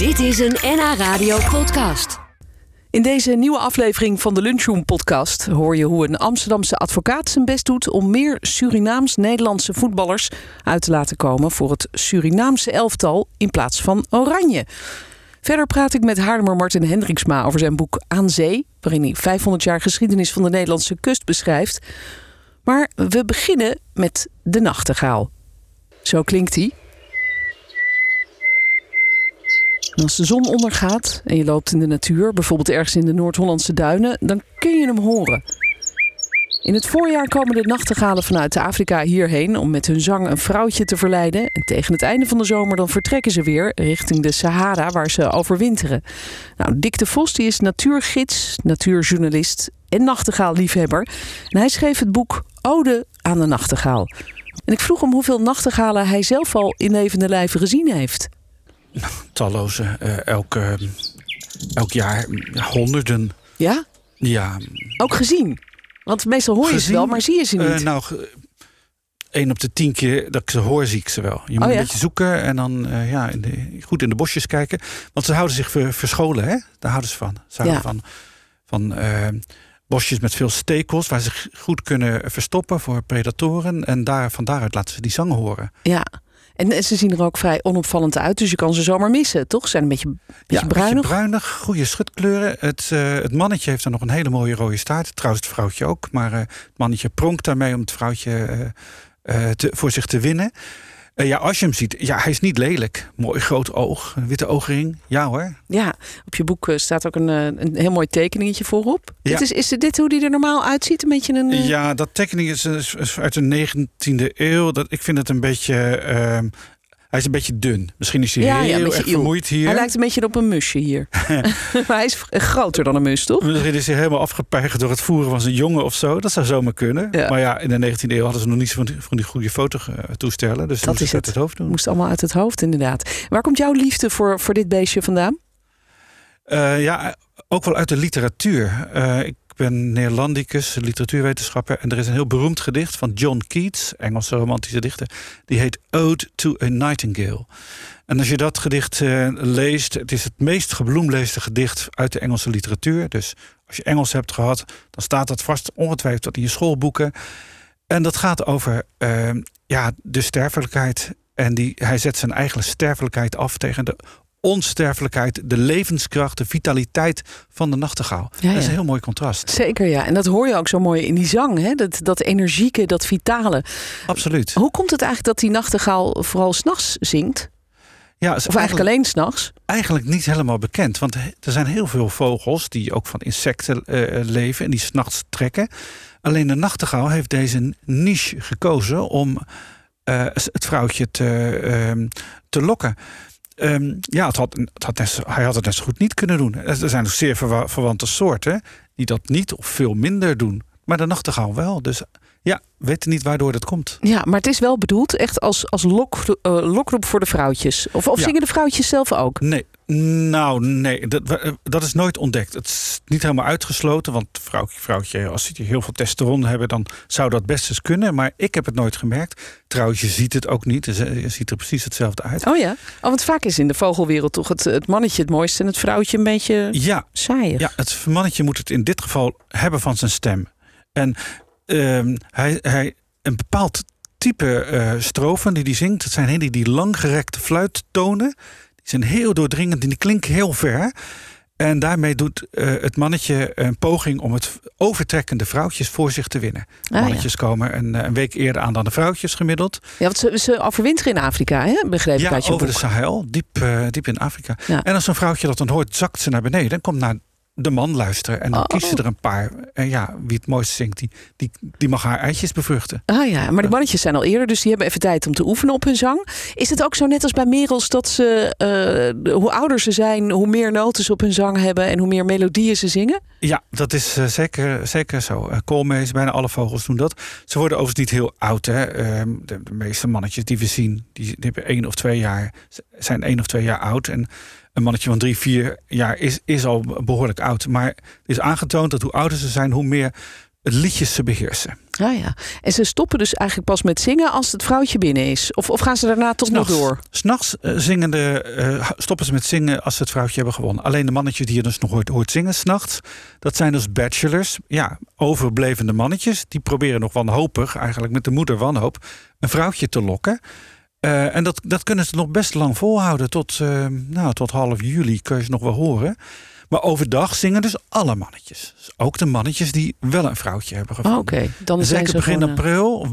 Dit is een NH Radio podcast. In deze nieuwe aflevering van de Lunchroom podcast hoor je hoe een Amsterdamse advocaat zijn best doet om meer Surinaams-Nederlandse voetballers uit te laten komen voor het Surinaamse elftal in plaats van Oranje. Verder praat ik met Haarlemmer Martin Hendriksma over zijn boek Aan Zee, waarin hij 500 jaar geschiedenis van de Nederlandse kust beschrijft. Maar we beginnen met de nachtegaal. Zo klinkt hij. Als de zon ondergaat en je loopt in de natuur, bijvoorbeeld ergens in de Noord-Hollandse duinen, dan kun je hem horen. In het voorjaar komen de nachtegalen vanuit Afrika hierheen om met hun zang een vrouwtje te verleiden. En tegen het einde van de zomer dan vertrekken ze weer richting de Sahara waar ze overwinteren. Nou, de Vos die is natuurgids, natuurjournalist en nachtegaalliefhebber. En hij schreef het boek Ode aan de nachtegaal. En ik vroeg hem hoeveel nachtegalen hij zelf al in levende lijven gezien heeft. Talloze. eh, elk, eh, elk jaar ja, honderden. Ja? Ja. Ook gezien? Want meestal hoor je ze wel, maar zie je ze niet. Eh, nou, ge- één op de tien keer dat ik ze hoor, zie ik ze wel. Je moet Oh, ja? een beetje zoeken en dan eh, ja, in de, goed in de bosjes kijken. Want ze houden zich ver- verscholen, hè? Daar houden ze van. Ze houden Ja. van, van bosjes met veel stekels... waar ze goed kunnen verstoppen voor predatoren. En daar, van daaruit laten ze die zang horen. Ja. En ze zien er ook vrij onopvallend uit, dus je kan ze zomaar missen, toch? Ze zijn een beetje, beetje ja, bruinig. Beetje bruinig, goede schutkleuren. Het, eh, het mannetje heeft dan nog een hele mooie rode staart. Trouwens, het vrouwtje ook. Maar eh, het mannetje pronkt daarmee om het vrouwtje eh, te, voor zich te winnen. Eh, ja, als je hem ziet, ja, hij is niet lelijk. Mooi groot oog, witte oogring. Ja hoor. Ja, op je boek eh, staat ook een, eh, een heel mooi tekeningetje voorop. Ja. Dit is, is dit hoe die er normaal uitziet? Een beetje een... Ja, dat tekening is, is- is uit de 19e eeuw. Dat, ik vind het een beetje... hij is een beetje dun. Misschien is hij Ja, heel erg vermoeid hier. Hij lijkt een beetje op een musje hier. maar hij is groter dan een mus, toch? Misschien is hij helemaal afgepeigerd door het voeren van zijn jongen of zo. Dat zou zomaar kunnen. Ja. Maar ja, in de 19e eeuw hadden ze nog niet van die, van die goede fototoestellen. Dus Dat is is uit het. het hoofd doen. Moest allemaal uit het hoofd, inderdaad. Waar komt jouw liefde voor, voor dit beestje vandaan? Eh, ja, ook wel uit de literatuur. Eh, ik ben Neerlandicus, literatuurwetenschapper. En er is een heel beroemd gedicht van John Keats, Engelse romantische dichter. Die heet Ode to a Nightingale. En als je dat gedicht eh, leest, het is het meest gebloemleesde gedicht uit de Engelse literatuur. Dus als je Engels hebt gehad, dan staat dat vast ongetwijfeld in je schoolboeken. En dat gaat over eh, ja, de sterfelijkheid. En die, hij zet zijn eigen sterfelijkheid af tegen de onsterfelijkheid, de levenskracht, de vitaliteit van de nachtegaal. Ja, Dat is een heel mooi contrast. Zeker, ja. En dat hoor je ook zo mooi in die zang, hè? Dat, dat energieke, dat vitale. Absoluut. Hoe komt het eigenlijk dat die nachtegaal vooral s'nachts zingt? Ja, Of eigenlijk alleen s'nachts? eigenlijk niet helemaal bekend. Want er zijn heel veel vogels die ook van insecten eh, leven en die s'nachts trekken. Alleen de nachtegaal heeft deze niche gekozen om eh, het vrouwtje te, ehm, te lokken. Ehm, ja, het had, het had net zo- hij had het net zo goed niet kunnen doen. Er zijn ook zeer verwa- verwante soorten die dat niet of veel minder doen. Maar de nachtegaal wel. Dus ja, we weten niet waardoor dat komt. Ja, maar het is wel bedoeld echt als, als lok, eh, lokroep voor de vrouwtjes. Of, of Ja. zingen de vrouwtjes zelf ook? Nee, nou nee, dat, we- dat is nooit ontdekt. Het is niet helemaal uitgesloten, want vrouwtje, vrouwtje, als die heel veel testosteron hebben, dan zou dat best eens kunnen. Maar ik heb het nooit gemerkt. Trouwens, je ziet het ook niet. Je ziet er precies hetzelfde uit. Oh ja? Oh, want vaak is in de vogelwereld toch het, het mannetje het mooiste en het vrouwtje een beetje Ja, saaiig. ja, het mannetje moet het in dit geval hebben van zijn stem. En ehm, hij, hij, een bepaald type eh strofen die hij zingt, dat zijn hele die langgerekte fluittonen. Zijn heel doordringend en die klinken heel ver. En daarmee doet eh, het mannetje een poging om het overtrekkende vrouwtjes voor zich te winnen. Ah, ja. Mannetjes komen een, eh, een week eerder aan dan de vrouwtjes gemiddeld. Ja, want ze, ze overwinteren in Afrika, hè? begreep ik Ja, uit je over de. Sahel, diep, eh, diep in Afrika. Ja. En als een vrouwtje dat dan hoort, zakt ze naar beneden en komt naar de man luisteren. En dan Oh. kiest ze er een paar. En ja, wie het mooiste zingt, die, die, die mag haar eitjes bevruchten. Ah ja, maar die mannetjes zijn al eerder, dus die hebben even tijd om te oefenen op hun zang. Is het ook zo net als bij merels dat ze, eh, hoe ouder ze zijn, hoe meer noten ze op hun zang hebben en hoe meer melodieën ze zingen? Ja, dat is eh, zeker, zeker zo. Uh, koolmees, bijna alle vogels doen dat. Ze worden overigens niet heel oud. Hè. Ehm, de, de meeste mannetjes die we zien, die, die hebben één of twee jaar, zijn één of twee jaar oud. En een mannetje van drie, vier jaar is, is al behoorlijk oud. Maar het is aangetoond dat hoe ouder ze zijn, hoe meer het liedjes te beheersen. Ah ja. En ze stoppen dus eigenlijk pas met zingen als het vrouwtje binnen is? Of, of gaan ze daarna toch nog door? S'nachts uh, zingen de, uh, stoppen ze met zingen als ze het vrouwtje hebben gewonnen. Alleen de mannetjes die je dus nog hoort, hoort zingen s'nachts... dat zijn dus bachelors, ja, overblevende mannetjes... die proberen nog wanhopig, eigenlijk met de moeder wanhoop... een vrouwtje te lokken... Uh, en dat, dat kunnen ze nog best lang volhouden. Tot, uh, nou, tot half juli kun je ze nog wel horen. Maar overdag zingen dus alle mannetjes. Dus ook de mannetjes die wel een vrouwtje hebben gevonden. Oké, okay, dan Zeker zijn begin gewoon, april, of,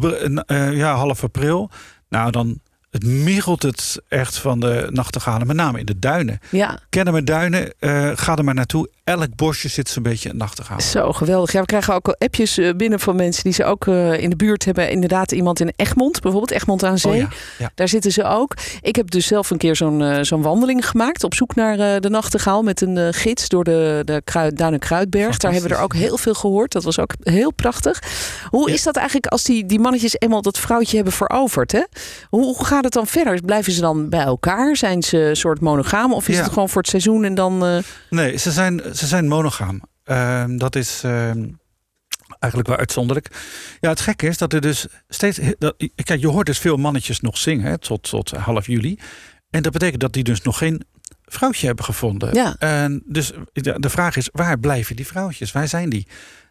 uh, ja, half april. Nou, dan het miggelt het echt van de nachtegalen, met name in de duinen. Ja. Kennen we duinen, uh, ga er maar naartoe. Elk bosje zit zo'n beetje een nachtegaal. Zo, geweldig. Ja, we krijgen ook al appjes uh, binnen van mensen die ze ook uh, in de buurt hebben. Inderdaad, iemand in Egmond, bijvoorbeeld Egmond aan Zee. Oh ja, ja. Daar zitten ze ook. Ik heb dus zelf een keer zo'n zo'n wandeling gemaakt op zoek naar de nachtegaal met een gids door de, de Kruid, Kruidberg. Daar hebben we er ook heel veel gehoord. Dat was ook heel prachtig. Hoe Ja. is dat eigenlijk als die, die mannetjes eenmaal dat vrouwtje hebben veroverd? Hè? Hoe, hoe gaat het dan verder? Blijven ze dan bij elkaar? Zijn ze een soort monogaam? Of is Ja. het gewoon voor het seizoen en dan... eh, Nee, ze zijn, ze zijn monogaam. Ehm, dat is ehm, eigenlijk wel uitzonderlijk. Ja, het gekke is dat er dus steeds... Dat, kijk, je hoort dus veel mannetjes nog zingen hè, tot, tot half juli. En dat betekent dat die dus nog geen vrouwtje hebben gevonden. Ja. En dus de vraag is, waar blijven die vrouwtjes? Waar zijn die?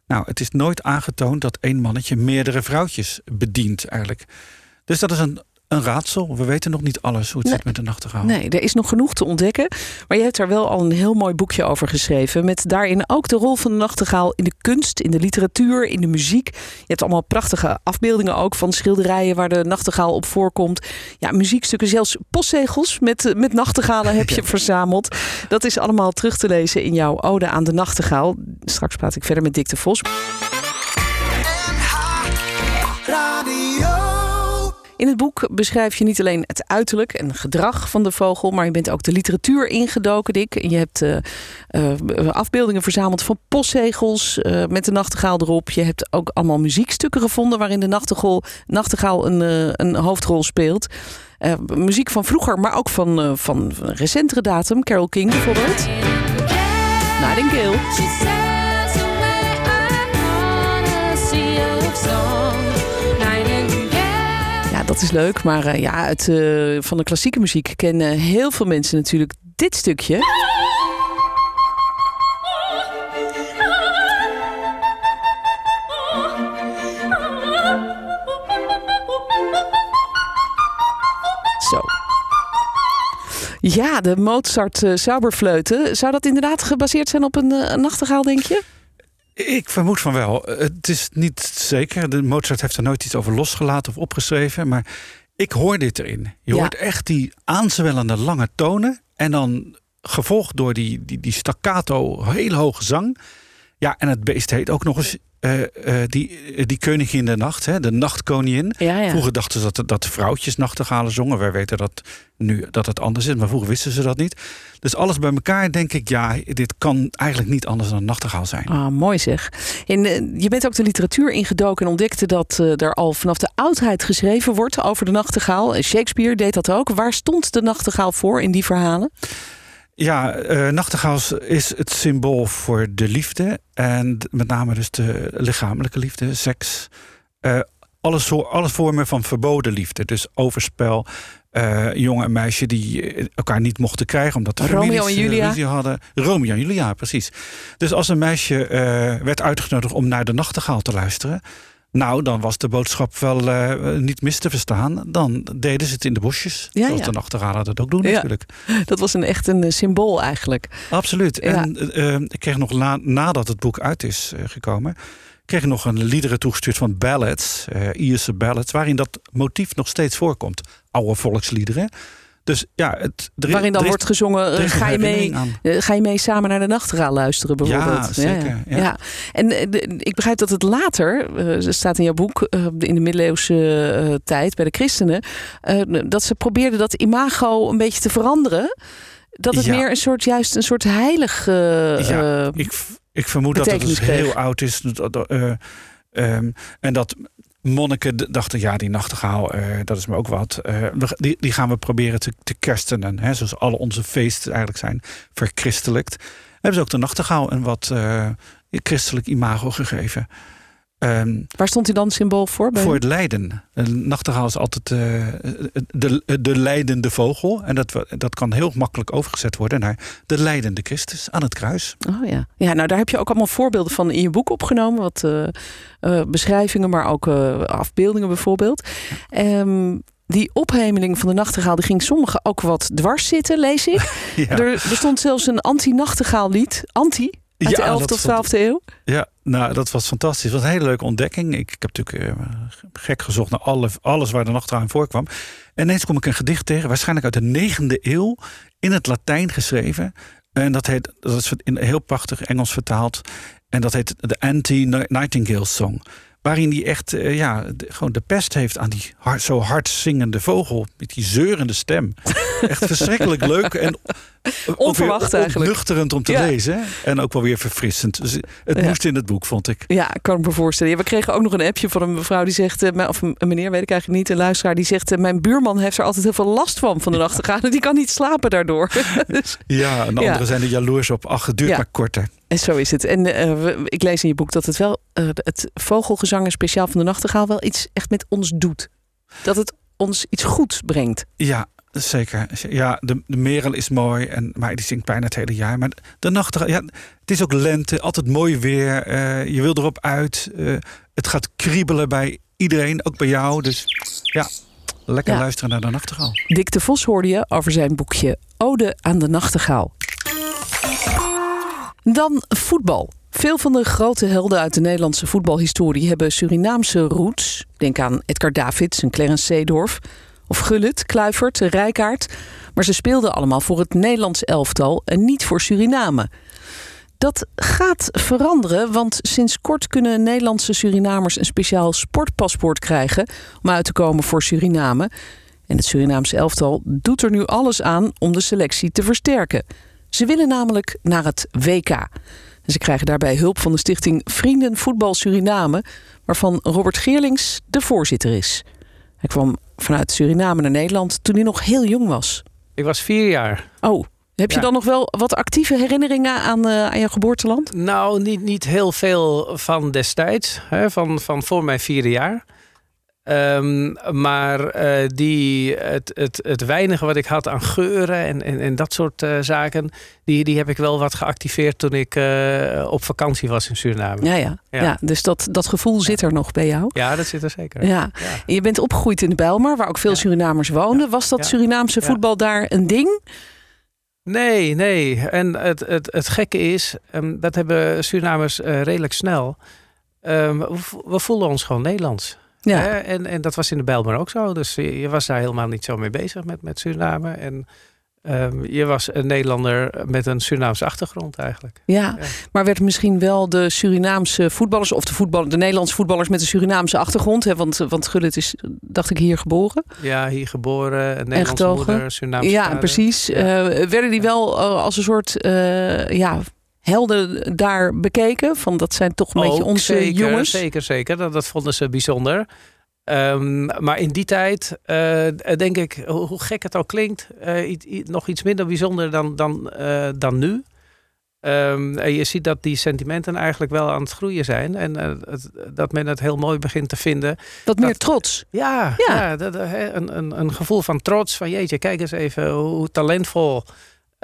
Nou, het is nooit aangetoond dat één mannetje meerdere vrouwtjes bedient eigenlijk. Dus dat is een, een raadsel. We weten nog niet alles hoe het Nee. zit met de nachtegaal. Nee, er is nog genoeg te ontdekken. Maar je hebt daar wel al een heel mooi boekje over geschreven. Met daarin ook de rol van de nachtegaal in de kunst, in de literatuur, in de muziek. Je hebt allemaal prachtige afbeeldingen ook van schilderijen waar de nachtegaal op voorkomt. Ja, muziekstukken, zelfs postzegels met, met nachtegalen heb je verzameld. Dat is allemaal terug te lezen in jouw Ode aan de Nachtegaal. Straks praat ik verder met Dick de Vos. In het boek beschrijf je niet alleen het uiterlijk en gedrag van de vogel, maar je bent ook de literatuur ingedoken, Dick. Je hebt eh, eh, afbeeldingen verzameld van postzegels eh, met de nachtegaal erop. Je hebt ook allemaal muziekstukken gevonden waarin de nachtegaal, nachtegaal een, een hoofdrol speelt. Muziek van vroeger, maar ook van, van recentere datum. Carole King bijvoorbeeld. Nightingale. Dat is leuk. Maar eh, ja, eh, van de klassieke muziek kennen heel veel mensen natuurlijk dit stukje. Zo. Ja, de Mozart uh. Zou dat inderdaad gebaseerd zijn op een, een nachtegaal, denk je? Ik vermoed van wel. Het is niet zeker. De Mozart heeft er nooit iets over losgelaten of opgeschreven. Maar ik hoor dit erin. Je Ja. hoort echt die aanzwellende lange tonen. En dan gevolgd door die, die, die staccato, heel hoge zang. Ja, en het beest heet ook nog eens eh, die, die koningin de nacht, hè, de nachtkoningin. Ja, ja. Vroeger dachten ze dat, dat vrouwtjes nachtegalen zongen. Wij weten dat nu dat het anders is, maar vroeger wisten ze dat niet. Dus alles bij elkaar denk ik, ja, dit kan eigenlijk niet anders dan een nachtegaal zijn. Ah, mooi zeg. En, je bent ook de literatuur ingedoken en ontdekte dat er al vanaf de oudheid geschreven wordt over de nachtegaal. Shakespeare deed dat ook. Waar stond de nachtegaal voor in die verhalen? Ja, eh nachtegaal is het symbool voor de liefde. En met name dus de lichamelijke liefde, seks. Eh alle, soor- alle vormen van verboden liefde. Dus overspel, eh jongen en meisje die elkaar niet mochten krijgen... omdat de Romeo families en Julia. ruzie hadden. Romeo en Julia, precies. Dus als een meisje werd uitgenodigd om naar de nachtegaal te luisteren... nou, dan was de boodschap wel eh, niet mis te verstaan. Dan deden ze het in de bosjes. Ja, zoals ja. de nachtegalen dat ook doen Ja. natuurlijk. Dat was een, echt een eh, symbool eigenlijk. Absoluut. Ja. En eh, ik kreeg nog na, nadat het boek uit is eh, gekomen, kreeg ik nog een liederen toegestuurd van ballads, Ierse ballads, waarin dat motief nog steeds voorkomt. Oude volksliederen. Dus ja, het, er, Waarin dan er is- wordt gezongen, eh, is ga je mee... Eh, Ga je mee samen naar de nachtegaal luisteren bijvoorbeeld? Ja, zeker, ja. En eh, de- ik begrijp dat het later, er staat in jouw boek, in de middeleeuwse tijd bij de christenen, dat ze probeerden dat imago een beetje te veranderen. Dat het meer een soort, juist een soort heilig. Ja, Ik, ik vermoed dat het dus heel oud is. Eh, ehm, en dat monniken dachten, ja, die nachtegaal, eh, dat is me ook wat. Eh, die, die gaan we proberen te, te kerstenen. Hè, zoals alle onze feesten eigenlijk zijn verchristelijkt. Hebben ze ook de nachtegaal een wat eh, christelijk imago gegeven. Ehm, Waar stond hij dan symbool voor? bij voor het lijden. Een nachtegaal is altijd eh, de, de leidende vogel. En dat, dat kan heel makkelijk overgezet worden naar de leidende Christus aan het kruis. Oh ja. Ja, nou daar heb je ook allemaal voorbeelden van in je boek opgenomen. Wat eh, eh, beschrijvingen, maar ook afbeeldingen bijvoorbeeld. Ehm, die ophemeling van de nachtegaal, die ging sommigen ook wat dwars zitten, lees ik. Ja, Er, er stond zelfs een anti-nachtegaal lied. Anti? Uit Ja, de 11e dat tot stond- 12e eeuw. ja, nou, dat was fantastisch. Het was een hele leuke ontdekking. Ik, ik heb natuurlijk eh, gek gezocht naar alle, alles waar de in voorkwam. En ineens kom ik een gedicht tegen, waarschijnlijk uit de negende eeuw, in het Latijn geschreven. En dat heet, dat is in heel prachtig Engels vertaald. En dat heet de Anti-Nightingale Song. Waarin hij echt eh, ja, de- gewoon de pest heeft aan die hard, zo hard zingende vogel. Met die zeurende stem. Echt verschrikkelijk leuk. En ook Onverwacht eigenlijk. Nuchterend om te Ja. lezen. En ook wel weer verfrissend. Dus het Ja. moest in het boek, vond ik. Ja, kan ik me voorstellen. We kregen ook nog een appje van een mevrouw die zegt, eh, of een meneer, weet ik eigenlijk niet, een luisteraar, die zegt: eh, Mijn buurman heeft er altijd heel veel last van, van de nachtegaal. Die kan niet slapen daardoor. dus, Ja, en anderen zijn er jaloers op. Ach, het duurt maar korter. en zo is het. En eh, ik lees in je boek dat het wel, eh, het vogelgezang speciaal van de nachtegaal wel iets echt met ons doet. Dat het ons iets goeds brengt. Ja, zeker. Ja, de, de merel is mooi, en, maar die zingt bijna het hele jaar. Maar de nachtegaal, ja, het is ook lente, altijd mooi weer. eh, je wil erop uit. eh, het gaat kriebelen bij iedereen, ook bij jou. Dus ja, lekker Ja. luisteren naar de nachtegaal. Dick de Vos hoorde je over zijn boekje Ode aan de Nachtegaal. Dan voetbal. Veel van de grote helden uit de Nederlandse voetbalhistorie hebben Surinaamse roots. Denk aan Edgar Davids en Clarence Seedorf. Of Gullit, Kluivert, Rijkaard. Maar ze speelden allemaal voor het Nederlands elftal en niet voor Suriname. Dat gaat veranderen, want sinds kort kunnen Nederlandse Surinamers een speciaal sportpaspoort krijgen om uit te komen voor Suriname. En het Surinaamse elftal doet er nu alles aan om de selectie te versterken. Ze willen namelijk naar het WK. En ze krijgen daarbij hulp van de stichting Vrienden Voetbal Suriname, waarvan Robert Geerlings de voorzitter is. Hij kwam vanuit Suriname naar Nederland toen hij nog heel jong was. Ik was vier jaar. Oh, heb je Ja. dan nog wel wat actieve herinneringen aan, eh, aan je geboorteland? Nou, niet, niet heel veel van destijds, hè, van, van voor mijn vierde jaar. Ehm, maar eh, die, het, het, het weinige wat ik had aan geuren en, en, en dat soort eh, zaken, die, die heb ik wel wat geactiveerd toen ik eh, op vakantie was in Suriname. Ja, Ja, ja. ja. Ja. dus dat, dat gevoel zit er nog bij jou. dat zit er zeker. Ja. Ja. En je bent opgegroeid in de Bijlmer, waar ook veel Ja. Surinamers woonden. Was dat Ja. Surinaamse Ja. voetbal daar een ding? Nee, nee. En het, het, het gekke is, ehm, dat hebben Surinamers redelijk snel. Ehm, we, vo- we voelden ons gewoon Nederlands. Ja. Hè? En, en dat was in de Bijlmer ook zo. Dus je, je was daar helemaal niet zo mee bezig met, met Suriname. En ehm, je was een Nederlander met een Surinaamse achtergrond eigenlijk. Ja, Ja. maar werd misschien wel de Surinaamse voetballers of de, voetbal, de Nederlandse voetballers met een Surinaamse achtergrond, hè, want, want Gullit is, dacht ik, hier geboren. Ja, hier geboren, een Nederlandse getogen. moeder, Surinaamse ja, vader. precies. Ja. Eh, werden die wel eh, als een soort eh, ja, helden daar bekeken? Van dat zijn toch een beetje onze zeker, jongens. Zeker, zeker. Dat, dat vonden ze bijzonder. Ehm, maar in die tijd eh, denk ik, hoe, hoe gek het ook klinkt, eh, nog iets minder bijzonder dan, dan, eh, dan nu. Ehm, en je ziet dat die sentimenten eigenlijk wel aan het groeien zijn. En eh, het- dat men het heel mooi begint te vinden. Wat meer trots. Ja, Ja. ja. dat, eh, een, een, een gevoel van trots. Van jeetje, kijk eens even hoe talentvol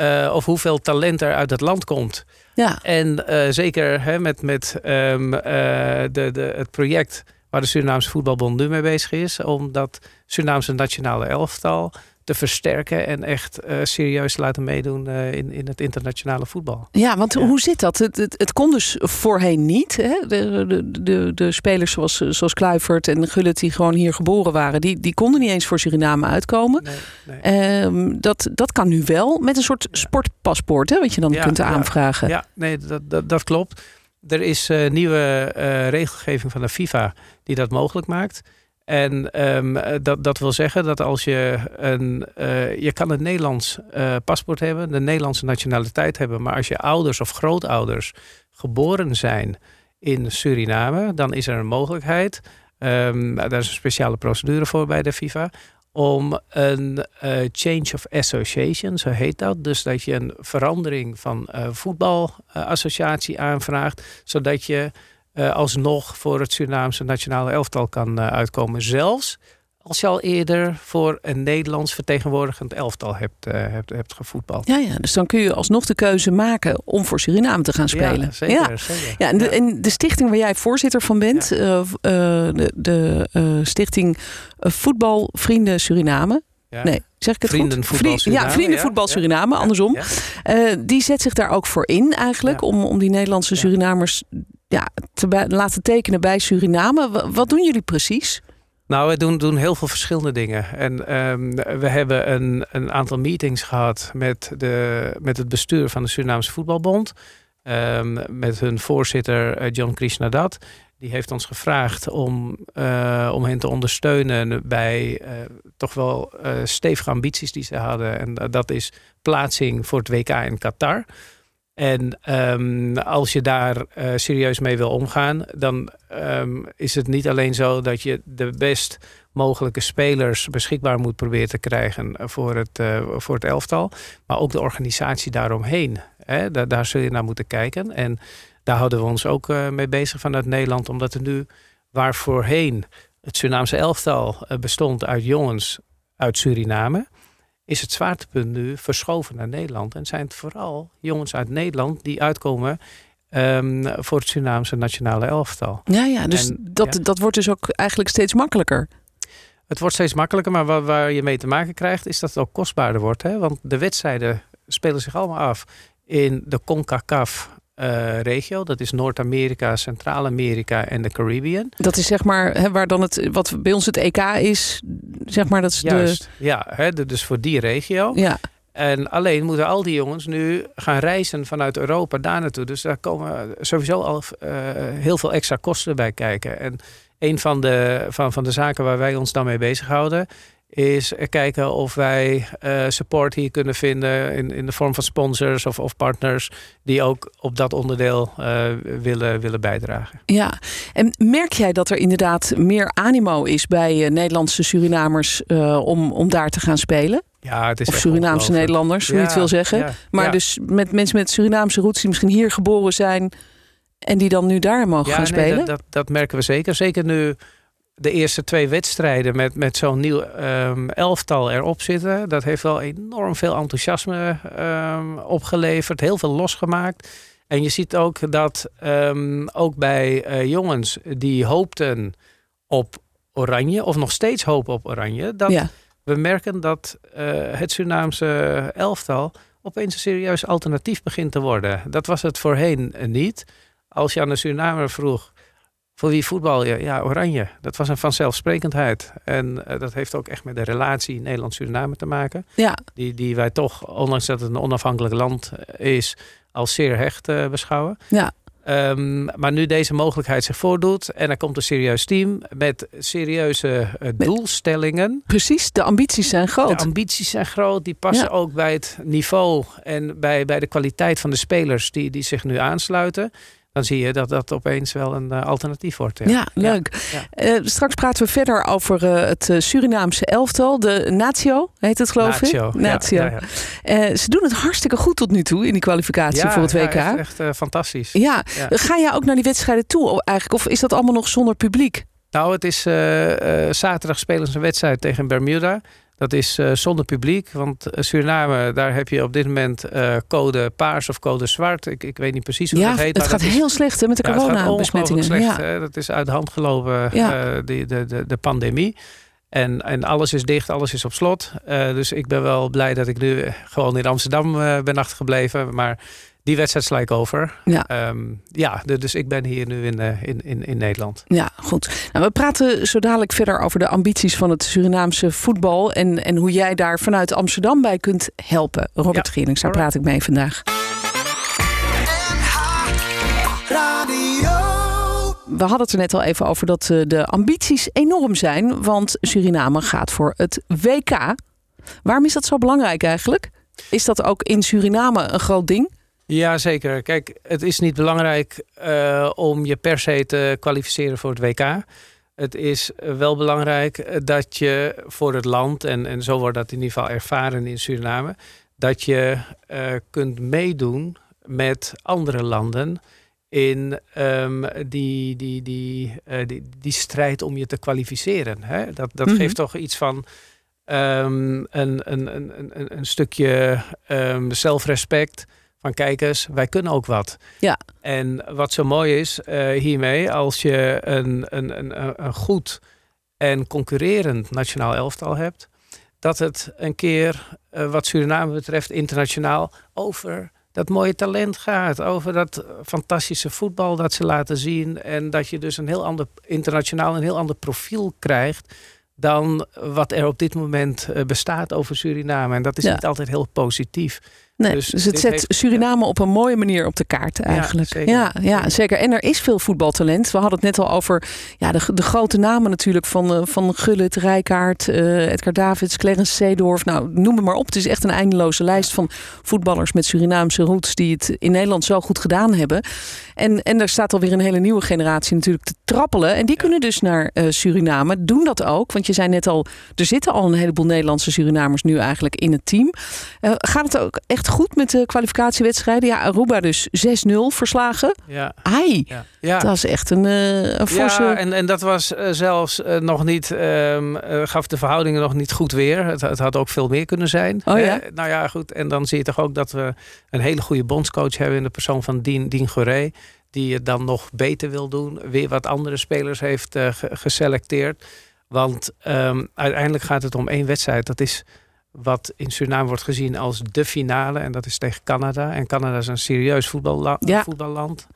eh, of hoeveel talent er uit het land komt. Ja, En eh, zeker hè, met, met ehm, eh, de, de, het project waar de Surinaamse Voetbalbond nu mee bezig is. Om dat Surinaamse nationale elftal te versterken en echt eh, serieus te laten meedoen eh, in, in het internationale voetbal. ja want Ja. hoe zit dat? Het, het, het kon dus voorheen niet. Hè? De, de, de, de spelers zoals, zoals Kluivert en Gullit die gewoon hier geboren waren, die, die konden niet eens voor Suriname uitkomen. Nee, nee. Ehm, dat, dat kan nu wel met een soort sportpaspoort, hè, wat je dan Ja, kunt aanvragen. Ja, nee, dat, dat, dat klopt. Er is eh, nieuwe regelgeving van de FIFA die dat mogelijk maakt. En ehm, eh, dat, dat wil zeggen dat als je een. eh, je kan een Nederlands eh, paspoort hebben, de Nederlandse nationaliteit hebben. Maar als je ouders of grootouders geboren zijn in Suriname, dan is er een mogelijkheid. ehm, daar is een speciale procedure voor bij de FIFA. Om een change of association, zo heet dat. Dus dat je een verandering van voetbalassociatie aanvraagt. Zodat je eh, alsnog voor het Surinaamse nationale elftal kan eh, uitkomen. Zelfs als je al eerder voor een Nederlands vertegenwoordigend elftal hebt, eh, hebt, hebt gevoetbald. Ja, ja, dus dan kun je alsnog de keuze maken om voor Suriname te gaan spelen. Ja, zeker. zeker. Ja, en de, en de stichting waar jij voorzitter van bent, de, de stichting Voetbalvrienden Suriname. Ja. Nee, zeg ik het Vrienden goed? Voetbal Suriname, Ja, Vrienden ja. Voetbal Ja. Suriname, Ja. andersom. Ja. Die zet zich daar ook voor in eigenlijk, Ja. om, om die Nederlandse Ja. Surinamers ja, te laten tekenen bij Suriname. Wa- Wat doen jullie precies? Nou, we doen, doen heel veel verschillende dingen. En ehm, we hebben een, een aantal meetings gehad met, de, met het bestuur van de Surinaamse Voetbalbond. Ehm, met hun voorzitter eh, John Krishnadat. Die heeft ons gevraagd om, eh, om hen te ondersteunen bij eh, toch wel stevige ambities die ze hadden. En dat is plaatsing voor het WK in Qatar. En ehm, als je daar eh, serieus mee wil omgaan, dan ehm, is het niet alleen zo dat je de best mogelijke spelers beschikbaar moet proberen te krijgen voor het, eh, voor het elftal, maar ook de organisatie daaromheen. Hè? Daar, daar zul je naar moeten kijken. En daar houden we ons ook eh, mee bezig vanuit Nederland, omdat er nu waar voorheen het Surinaamse elftal bestond uit jongens uit Suriname, is het zwaartepunt nu verschoven naar Nederland. En zijn het vooral jongens uit Nederland die uitkomen ehm, voor het Surinaamse nationale elftal. Ja, ja dus En, dat, ja. dat wordt dus ook eigenlijk steeds makkelijker. Het wordt steeds makkelijker, maar waar, waar je mee te maken krijgt, is dat het ook kostbaarder wordt. Hè? Want de wedstrijden spelen zich allemaal af in de CONCACAF-regio. dat is Noord-Amerika, Centraal-Amerika en de Caribbean. Dat is zeg maar hè, waar dan het, wat bij ons het EK is, zeg maar, dat is Juist, ja, hè, de- dus voor die regio. Ja, En alleen moeten al die jongens nu gaan reizen vanuit Europa daar naartoe. Dus daar komen sowieso al eh, heel veel extra kosten bij kijken. En een van de, van, van de zaken waar wij ons dan mee bezighouden... is kijken of wij eh, support hier kunnen vinden... In, in de vorm van sponsors of, of partners... die ook op dat onderdeel eh, willen, willen bijdragen. ja. En merk jij dat er inderdaad meer animo is bij eh, Nederlandse Surinamers om, om daar te gaan spelen? Ja, het is Of Surinaamse. Nederlanders, hoe je het wil zeggen. ja, Maar ja. dus met mensen met Surinaamse roots die misschien hier geboren zijn en die dan nu daar mogen gaan nee, spelen. dat, dat, dat merken we zeker. Zeker nu de eerste twee wedstrijden met, met zo'n nieuw ehm, elftal erop zitten. Dat heeft wel enorm veel enthousiasme ehm, opgeleverd. Heel veel losgemaakt. En je ziet ook dat ehm, ook bij eh, jongens die hoopten op oranje... of nog steeds hopen op oranje... dat ja. we merken dat eh, het Surinaamse elftal opeens een serieus alternatief begint te worden. Dat was het voorheen niet. Als je aan de Surinamer vroeg, voor wie voetbal? Ja, oranje. Dat was een vanzelfsprekendheid. En eh, dat heeft ook echt met de relatie Nederland-Suriname te maken. Ja. Die, die wij toch, ondanks dat het een onafhankelijk land eh, is, als zeer hecht eh, beschouwen. Ja. Ehm, maar nu deze mogelijkheid zich voordoet en er komt een serieus team met serieuze doelstellingen. Precies, de ambities zijn groot. De ambities zijn groot, die passen Ja. ook bij het niveau en bij, bij de kwaliteit van de spelers die, die zich nu aansluiten. Dan zie je dat dat opeens wel een eh, alternatief wordt. Ja. Ja, leuk. Ja. Eh, straks praten we verder over eh, het Surinaamse elftal. De Natio heet het geloof Natio. ik. Ja, Natio. ja, ja. Ze doen het hartstikke goed tot nu toe in die kwalificatie Ja, voor het ja, WK. echt, echt, eh, fantastisch. Ja. Ja. ga jij ook naar die wedstrijden toe eigenlijk? Of is dat allemaal nog zonder publiek? Nou, het is zaterdag spelen ze een wedstrijd tegen Bermuda. Dat is eh, zonder publiek, want eh, Suriname, daar heb je op dit moment eh, code paars of code zwart. Ik, ik weet niet precies hoe Ja, dat heet. het gaat is- heel slecht hè, met de Ja, coronabesmettingen. slecht. Ja. hè. Dat is uit de hand gelopen, Ja. die, de, de, de pandemie. En, en alles is dicht, alles is op slot. Dus ik ben wel blij dat ik nu gewoon in Amsterdam ben achtergebleven. Maar die wedstrijd sla ik over. Ja. Ehm, ja, dus ik ben hier nu in, eh, in, in, in Nederland. Ja, goed. Nou, we praten zo dadelijk verder over de ambities van het Surinaamse voetbal. En, en hoe jij daar vanuit Amsterdam bij kunt helpen. Robert Ja, daar praat ik mee vandaag. We hadden het er net al even over dat eh, de ambities enorm zijn. Want Suriname gaat voor het WK. Waarom is dat zo belangrijk eigenlijk? Is dat ook in Suriname een groot ding? Ja, zeker. Kijk, het is niet belangrijk eh, om je per se te kwalificeren voor het WK. Het is eh, wel belangrijk eh, dat je voor het land, en, en zo wordt dat in ieder geval ervaren in Suriname, dat je eh, kunt meedoen met andere landen in ehm, die, die, die, eh, die, die strijd om je te kwalificeren. Hè? Dat, dat Mhm. geeft toch iets van ehm, een, een, een, een, een- stukje ehm, zelfrespect. Van kijk eens, wij kunnen ook wat. Ja. En wat zo mooi is eh, hiermee, als je een, een, een, een- goed en concurrerend nationaal elftal hebt, dat het een keer, eh, wat Suriname betreft, internationaal over dat mooie talent gaat. Over dat fantastische voetbal dat ze laten zien. En dat je dus een heel ander, internationaal een heel ander profiel krijgt dan wat er op dit moment eh, bestaat over Suriname. En dat is Ja. niet altijd heel positief. Nee, Dus dus, het zet heeft- Suriname op een mooie manier op de kaart eigenlijk. zeker. Ja, ja, zeker. En er is veel voetbaltalent. We hadden het net al over ja, de, de grote namen natuurlijk van, eh, van Gullit, Rijkaard, eh, Edgar Davids, Clarence Seedorf. Nou, noem het maar op. Het is echt een eindeloze lijst van voetballers met Surinaamse roots die het in Nederland zo goed gedaan hebben. En, en er staat alweer een hele nieuwe generatie natuurlijk te trappelen. En die kunnen dus naar eh, Suriname. Doen dat ook. Want je zei net al, er zitten al een heleboel Nederlandse Surinamers nu eigenlijk in het team. Gaat het ook echt goed met de kwalificatiewedstrijden? Ja, Aruba dus 6-0 verslagen. Ja. Ai, Ja. ja. dat is echt een, eh een forse... Ja, en, en dat was eh, zelfs eh, nog niet, ehm, eh, gaf de verhoudingen nog niet goed weer. Het, het had ook veel meer kunnen zijn. Oh ja? Eh, nou ja, goed. En dan zie je toch ook dat we een hele goede bondscoach hebben in de persoon van Dien, Dien Goré. Die het dan nog beter wil doen. Weer wat andere spelers heeft ge- geselecteerd. Want ehm, uiteindelijk gaat het om één wedstrijd. Dat is wat in Suriname wordt gezien als de finale. En dat is tegen Canada. En Canada is een serieus voetballa- Ja. voetballand.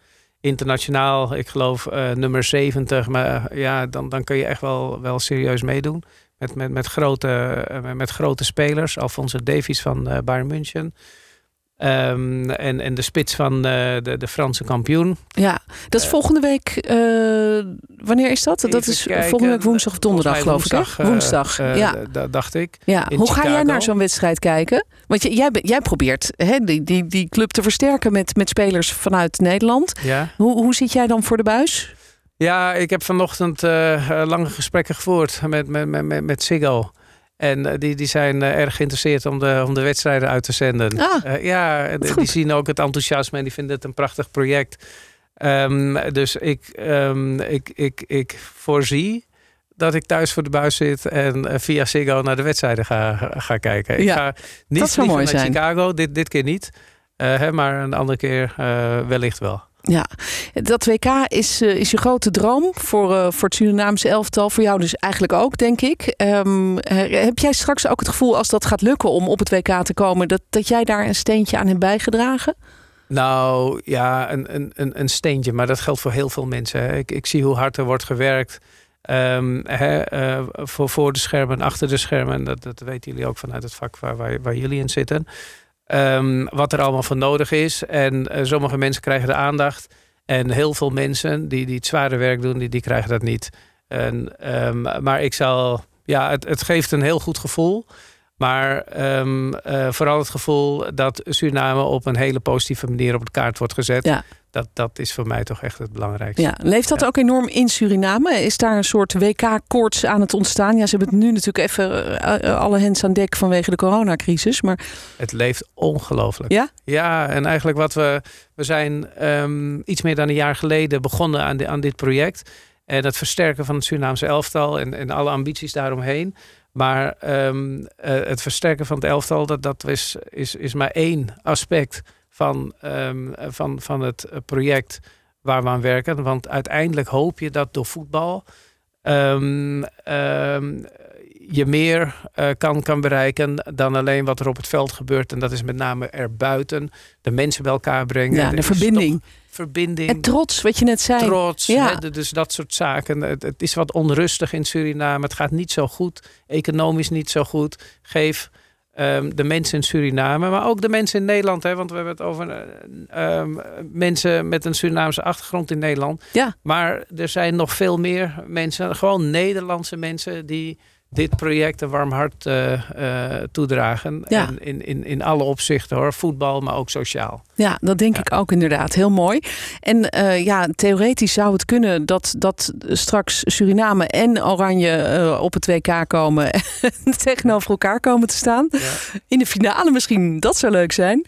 Internationaal, ik geloof eh, nummer 70. Maar eh, ja, dan, dan kun je echt wel, wel serieus meedoen. Met, met, met, grote, eh, met grote spelers. Alfonso Davies van Bayern München. Ehm, en, en de spits van eh, de, de Franse kampioen. Ja, dat is Eh, volgende week. eh, wanneer is dat? Dat is kijken. volgende week woensdag of donderdag, geloof ik. Hè? Woensdag. ja. eh, d- dacht ik. ja. Hoe ga jij naar zo'n wedstrijd kijken? Want jij, jij probeert hè, die, die, die club te versterken met, met spelers vanuit Nederland. Ja. Hoe, hoe zit jij dan voor de buis? Ja, ik heb vanochtend lange gesprekken gevoerd met, met, met, met, met Siggo. En eh, die, die zijn eh, erg geïnteresseerd om de, om de wedstrijden uit te zenden. Ah, Eh, ja, die goed. zien ook het enthousiasme en die vinden het een prachtig project. Ehm, dus ik, ehm, ik, ik, ik voorzie dat ik thuis voor de buis zit en via Siggo naar de wedstrijden ga, ga kijken. Ik Ja, ga niet dat zou mooi naar zijn. Chicago, dit, dit keer niet. Hè, maar een andere keer wellicht wel. Ja, dat WK is, eh, is je grote droom voor, eh, voor het Surinaamse elftal. Voor jou dus eigenlijk ook, denk ik. Ehm, eh, heb jij straks ook het gevoel, als dat gaat lukken om op het WK te komen, dat, dat jij daar een steentje aan hebt bijgedragen? Nou ja, een, een, een, een steentje, maar dat geldt voor heel veel mensen. Ik, ik zie hoe hard er wordt gewerkt ehm, eh, voor, voor de schermen en achter de schermen. En dat, dat weten jullie ook vanuit het vak waar, waar jullie in zitten. Ehm, wat er allemaal voor nodig is. En eh, sommige mensen krijgen de aandacht. En heel veel mensen die, die het zware werk doen, die, die krijgen dat niet. En, ehm, maar ik zal, ja, het, het geeft een heel goed gevoel. Maar ehm, eh, vooral het gevoel dat Suriname op een hele positieve manier op de kaart wordt gezet. Ja. Dat, dat is voor mij toch echt het belangrijkste. Ja, leeft dat Ja. ook enorm in Suriname? Is daar een soort WK-koorts aan het ontstaan? Ja, ze hebben het nu natuurlijk even eh, eh, alle hens aan dek vanwege de coronacrisis. Maar Het leeft ongelooflijk. Ja? Ja, en eigenlijk wat we... We zijn ehm, iets meer dan een jaar geleden begonnen aan, di- aan dit project. En het versterken van het Surinaamse elftal en, en alle ambities daaromheen. Maar ehm, eh, het versterken van het elftal, dat, dat is, is, is maar één aspect van, ehm, van, van het eh, project waar we aan werken. Want uiteindelijk hoop je dat door voetbal ehm, ehm, je meer eh, kan, kan bereiken dan alleen wat er op het veld gebeurt. En dat is met name erbuiten. De mensen bij elkaar brengen. ja, de verbinding. toch Verbinding En trots, wat je net zei. trots. Ja. hè, dus dat soort zaken. Het, het is wat onrustig in Suriname. Het gaat niet zo goed. Economisch niet zo goed. Geef ehm, de mensen in Suriname, maar ook de mensen in Nederland. Hè, want we hebben het over eh, ehm, mensen met een Surinaamse achtergrond in Nederland. Ja. Maar er zijn nog veel meer mensen, gewoon Nederlandse mensen, die dit project een warm hart eh, eh, toedragen. Ja. En in, in, in alle opzichten hoor. Voetbal, maar ook sociaal. Ja, dat denk Ja. ik ook inderdaad. Heel mooi. En eh, ja, theoretisch zou het kunnen dat, dat straks Suriname en Oranje op het WK komen en tegenover elkaar komen te staan. Ja. In de finale misschien, dat zou leuk zijn.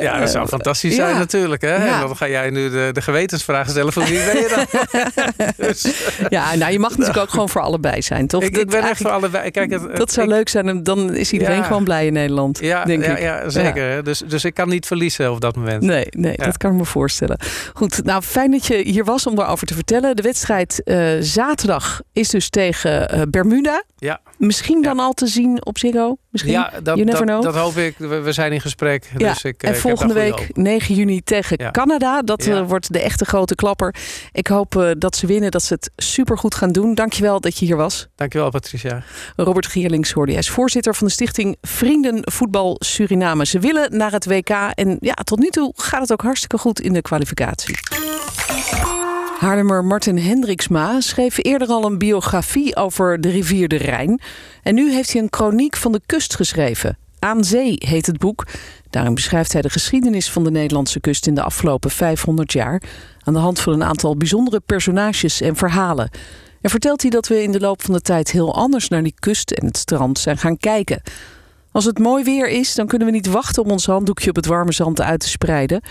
Ja, dat zou fantastisch ja. zijn natuurlijk. Hè? Ja. En dan ga jij nu de, de gewetensvraag stellen van wie ben je dan? dus, Ja, nou, je mag natuurlijk ook gewoon voor allebei zijn, toch? ik, ben echt voor allebei. Kijk, het, Dat zou ik- leuk zijn dan is iedereen Ja. gewoon blij in Nederland, Ja, denk ja, ik. ja zeker. Dus, dus ik kan niet verliezen op dat moment. Nee, nee dat kan ik me voorstellen. Goed, nou fijn dat je hier was om daarover te vertellen. De wedstrijd eh, zaterdag is dus tegen eh, Bermuda. Ja. Misschien dan al te zien op Ziggo? Misschien? Ja, dat, You never dat, know. dat hoop ik. We, we zijn in gesprek. Ja, Dus ik, eh, en ik heb volgende week hoop. 9 juni tegen Ja. Canada. Dat Ja. eh, wordt de echte grote klapper. Ik hoop eh, dat ze winnen, dat ze het supergoed gaan doen. Dankjewel dat je hier was. Dankjewel, Patricia. Robert Gierlings hoorde. Hij is voorzitter van de stichting Vrienden Voetbal Suriname. Ze willen naar het WK en ja, tot nu toe gaat het ook hartstikke goed in de kwalificatie. Haarlemmer Martin Hendriksma schreef eerder al een biografie over de rivier de Rijn. En nu heeft hij een chroniek van de kust geschreven. Aan Zee heet het boek. Daarin beschrijft hij de geschiedenis van de Nederlandse kust in de afgelopen 500 jaar. Aan de hand van een aantal bijzondere personages en verhalen. En vertelt hij dat we in de loop van de tijd heel anders naar die kust en het strand zijn gaan kijken. Als het mooi weer is, dan kunnen we niet wachten om ons handdoekje op het warme zand uit te spreiden.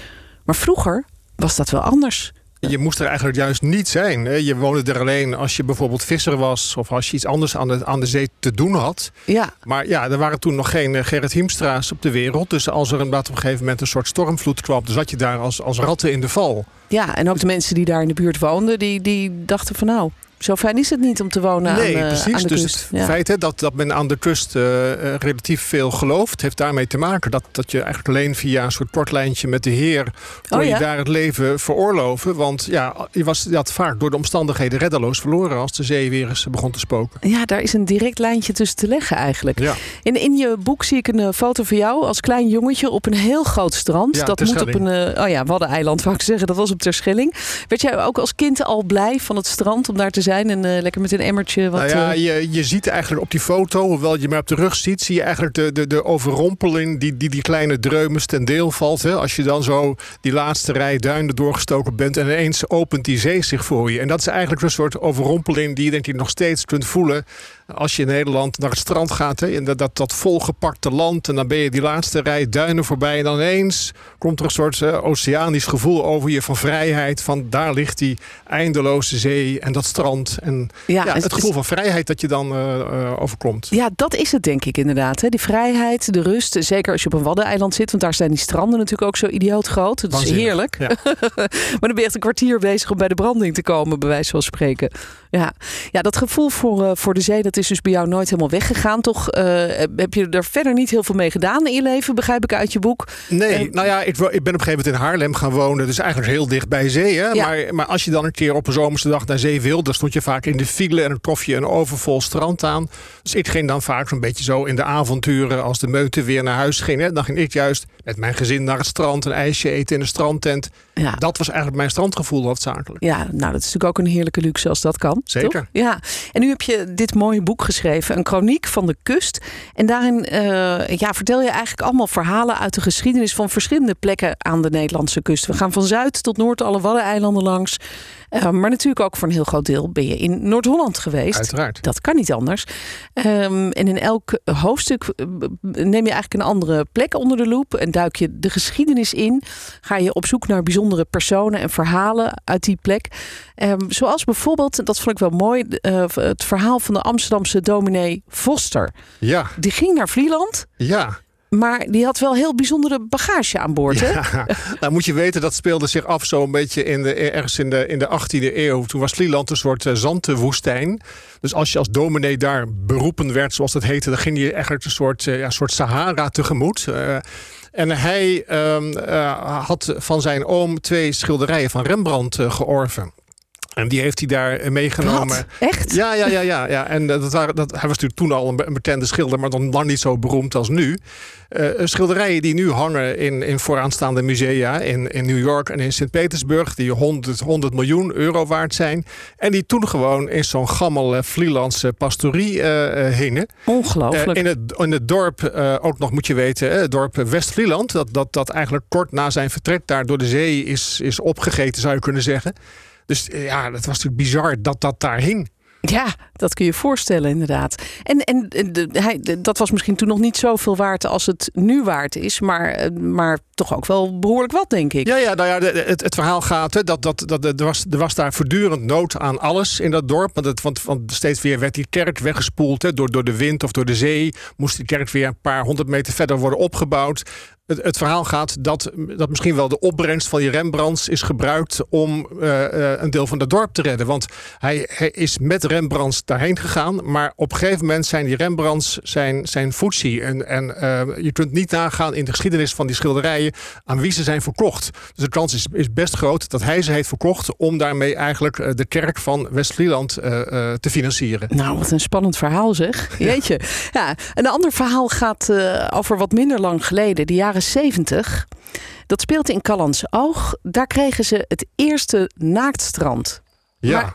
Maar vroeger was dat wel anders. Je moest er eigenlijk juist niet zijn. Je woonde er alleen als je bijvoorbeeld visser was... of als je iets anders aan de, aan de zee te doen had. Ja, Maar ja, er waren toen nog geen eh, Gerrit Hiemstra's op de wereld. Dus als er inderdaad op een gegeven moment een soort stormvloed kwam... dan zat je daar als, als ratten in de val. ja, en ook de mensen die daar in de buurt woonden, die, die dachten van nou, zo fijn is het niet om te wonen nee, aan, de, precies. aan de dus kust. het Ja. feit hè, dat, dat men aan de kust eh, eh, relatief veel gelooft... heeft daarmee te maken dat, dat je eigenlijk alleen via een soort kortlijntje met de Heer... kon Oh ja? je daar het leven veroorloven. Want ja, je, was, had vaak door de omstandigheden reddeloos verloren... als de zee weer eens begon te spoken. Ja, daar is een direct lijntje tussen te leggen eigenlijk. Ja. In, in je boek zie ik een eh, foto van jou als klein jongetje op een heel groot strand. Ja, dat moet op een, eh, oh ja, Waddeneiland wou ik zeggen. Dat was op Terschelling. Werd jij ook als kind al blij van het strand om daar te zijn en eh, lekker met een emmertje wat... nou ja, eh, je, je ziet eigenlijk op die foto, hoewel je maar op de rug ziet... zie je eigenlijk de, de, de overrompeling die, die die kleine dreumes ten deel valt. Hè? Als je dan zo die laatste rij duinen doorgestoken bent... en ineens opent die zee zich voor je. En dat is eigenlijk een soort overrompeling die je denk ik nog steeds kunt voelen... als je in Nederland naar het strand gaat. Hè? En dat, dat, dat volgepakte land en dan ben je die laatste rij duinen voorbij... en dan ineens komt er een soort eh, oceanisch gevoel over je van vrijheid... van daar ligt die eindeloze zee en dat strand... en ja, ja, het- het gevoel van vrijheid dat je dan eh, eh, overkomt. Ja, dat is het denk ik inderdaad. Hè. Die vrijheid, de rust. Zeker als je op een waddeneiland zit. Want daar zijn die stranden natuurlijk ook zo idioot groot. Dat is heerlijk. ja. maar dan ben je echt een kwartier bezig om bij de branding te komen. Bij wijze van spreken. Ja, ja dat gevoel voor, eh, voor de zee. Dat is dus bij jou nooit helemaal weggegaan. Toch eh, heb je er verder niet heel veel mee gedaan in je leven. Begrijp ik uit je boek. Nee, En- nou ja, ik, ik ben op een gegeven moment in Haarlem gaan wonen. Dus eigenlijk heel dicht bij zee. Hè? Ja. Maar, maar als je dan een keer op een zomerse dag naar zee wil... dan stond je vaak in de file en dan trof je een overvol strand aan. Dus ik ging dan vaak zo'n beetje zo in de avonturen... als de meute weer naar huis ging. Hè? Dan ging ik juist met mijn gezin naar het strand... een ijsje eten in een strandtent. Ja. Dat was eigenlijk mijn strandgevoel hoofdzakelijk. Ja, nou dat is natuurlijk ook een heerlijke luxe als dat kan. Zeker. toch? Ja. En nu heb je dit mooie boek geschreven, een chroniek van de kust. En daarin eh, ja, vertel je eigenlijk allemaal verhalen uit de geschiedenis van verschillende plekken aan de Nederlandse kust. We gaan van Zuid tot Noord alle Waddeneilanden langs. Eh, maar natuurlijk ook voor een heel groot deel ben je in Noord-Holland geweest. Uiteraard. Dat kan niet anders. Ehm, en in elk hoofdstuk eh, neem je eigenlijk een andere plek onder de loep en duik je de geschiedenis in. Ga je op zoek naar bijzondere personen en verhalen uit die plek. Ehm, zoals bijvoorbeeld, dat vond ik wel mooi, eh, het verhaal van de Amsterdamse dominee Voster. Ja, Die ging naar Vlieland, ja. maar die had wel heel bijzondere bagage aan boord. Hè? Ja, nou moet je weten, dat speelde zich af zo'n beetje in de, ergens in de, in de 18e eeuw. Toen was Vlieland een soort uh, zandwoestijn. Dus als je als dominee daar beroepen werd, zoals dat heette... dan ging je eigenlijk een soort, uh, ja, soort Sahara tegemoet. Uh, en hij um, had van zijn oom twee schilderijen van Rembrandt georven. En die heeft hij daar meegenomen. Wat? Echt? Ja, ja, ja, ja. ja. En dat waren, dat, hij was natuurlijk toen al een, bekende schilder, maar dan lang niet zo beroemd als nu. Uh, schilderijen die nu hangen in, in vooraanstaande musea in, in New York en in Sint-Petersburg, die 100, 100 miljoen euro waard zijn. En die toen gewoon in zo'n gammel Vlielandse pastorie uh, hingen. Ongelooflijk. in, het, in het dorp, ook nog moet je weten, het dorp West-Vlieland, dat, dat, dat eigenlijk kort na zijn vertrek daar door de zee is, is opgegeten, zou je kunnen zeggen. Dus ja, dat was natuurlijk bizar dat dat daar hing. Ja, dat kun je voorstellen inderdaad. En, en en de, hij, de- dat was misschien toen nog niet zoveel waard als het nu waard is. Maar, eh, maar toch ook wel behoorlijk wat, denk ik. Ja, ja, nou ja, de- het, het verhaal gaat hè, dat, dat, dat er, was, er was daar voortdurend nood aan alles in dat dorp. Want, het, want, want steeds weer werd die kerk weggespoeld hè, door, door de wind of door de zee. Moest die kerk weer een paar honderd meter verder worden opgebouwd. Het, het verhaal gaat dat, dat misschien wel de opbrengst van die Rembrandts is gebruikt om eh, eh, een deel van het dorp te redden. Want hij, hij is met Rembrandts daarheen gegaan. Maar op een gegeven moment zijn die Rembrandts zijn, zijn footsie. En, en eh, je kunt niet nagaan in de geschiedenis van die schilderijen aan wie ze zijn verkocht. Dus de kans is, is best groot dat hij ze heeft verkocht om daarmee eigenlijk de kerk van West-Vlieland te financieren. Nou, wat een spannend verhaal zeg. Jeetje. Ja, een ander verhaal gaat over wat minder lang geleden, de jaren 70. Dat speelt in Callans Oog. Daar kregen ze het eerste naaktstrand. Ja.